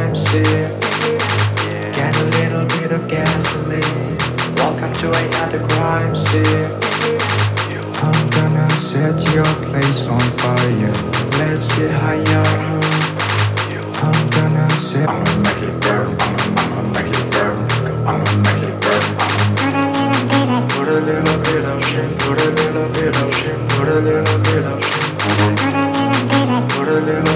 timeship. Get a little bit of gasoline. Welcome to another crime scene. I'm gonna set your place on fire. Let's get higher. I'm gonna set. I'm gonna make it burn. I'm gonna, I'm gonna make it burn. I'm gonna make it burn. Put a little bit of shit. Put a little bit of shit. Put a little bit of shit a little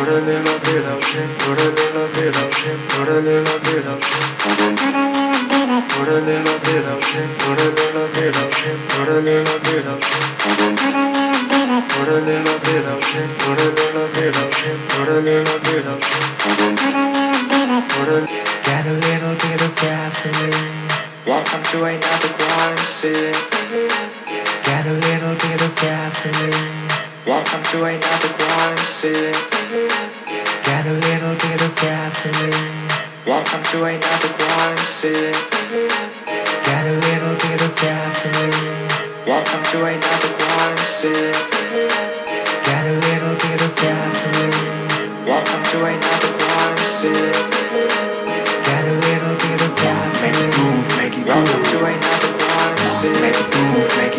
Put a little bit of shit, put a little bit of shit, put a little bit of shit. Put a little bit of put a little bit of put a little bit of. Put a little bit of put a little bit of put a little bit of. Put a a little bit of gasoline. Welcome to another crime scene. Got a little bit of gasoline. Welcome to another crime scene. Get a little bit of gasoline to another grind scene. Got a little bit of gasoline. Welcome to another grind scene. Got a little bit of gasoline. Welcome to another grind scene. Got a little bit of gasoline. Make it move, make it move. Welcome to another grind scene. Make it move, make it move.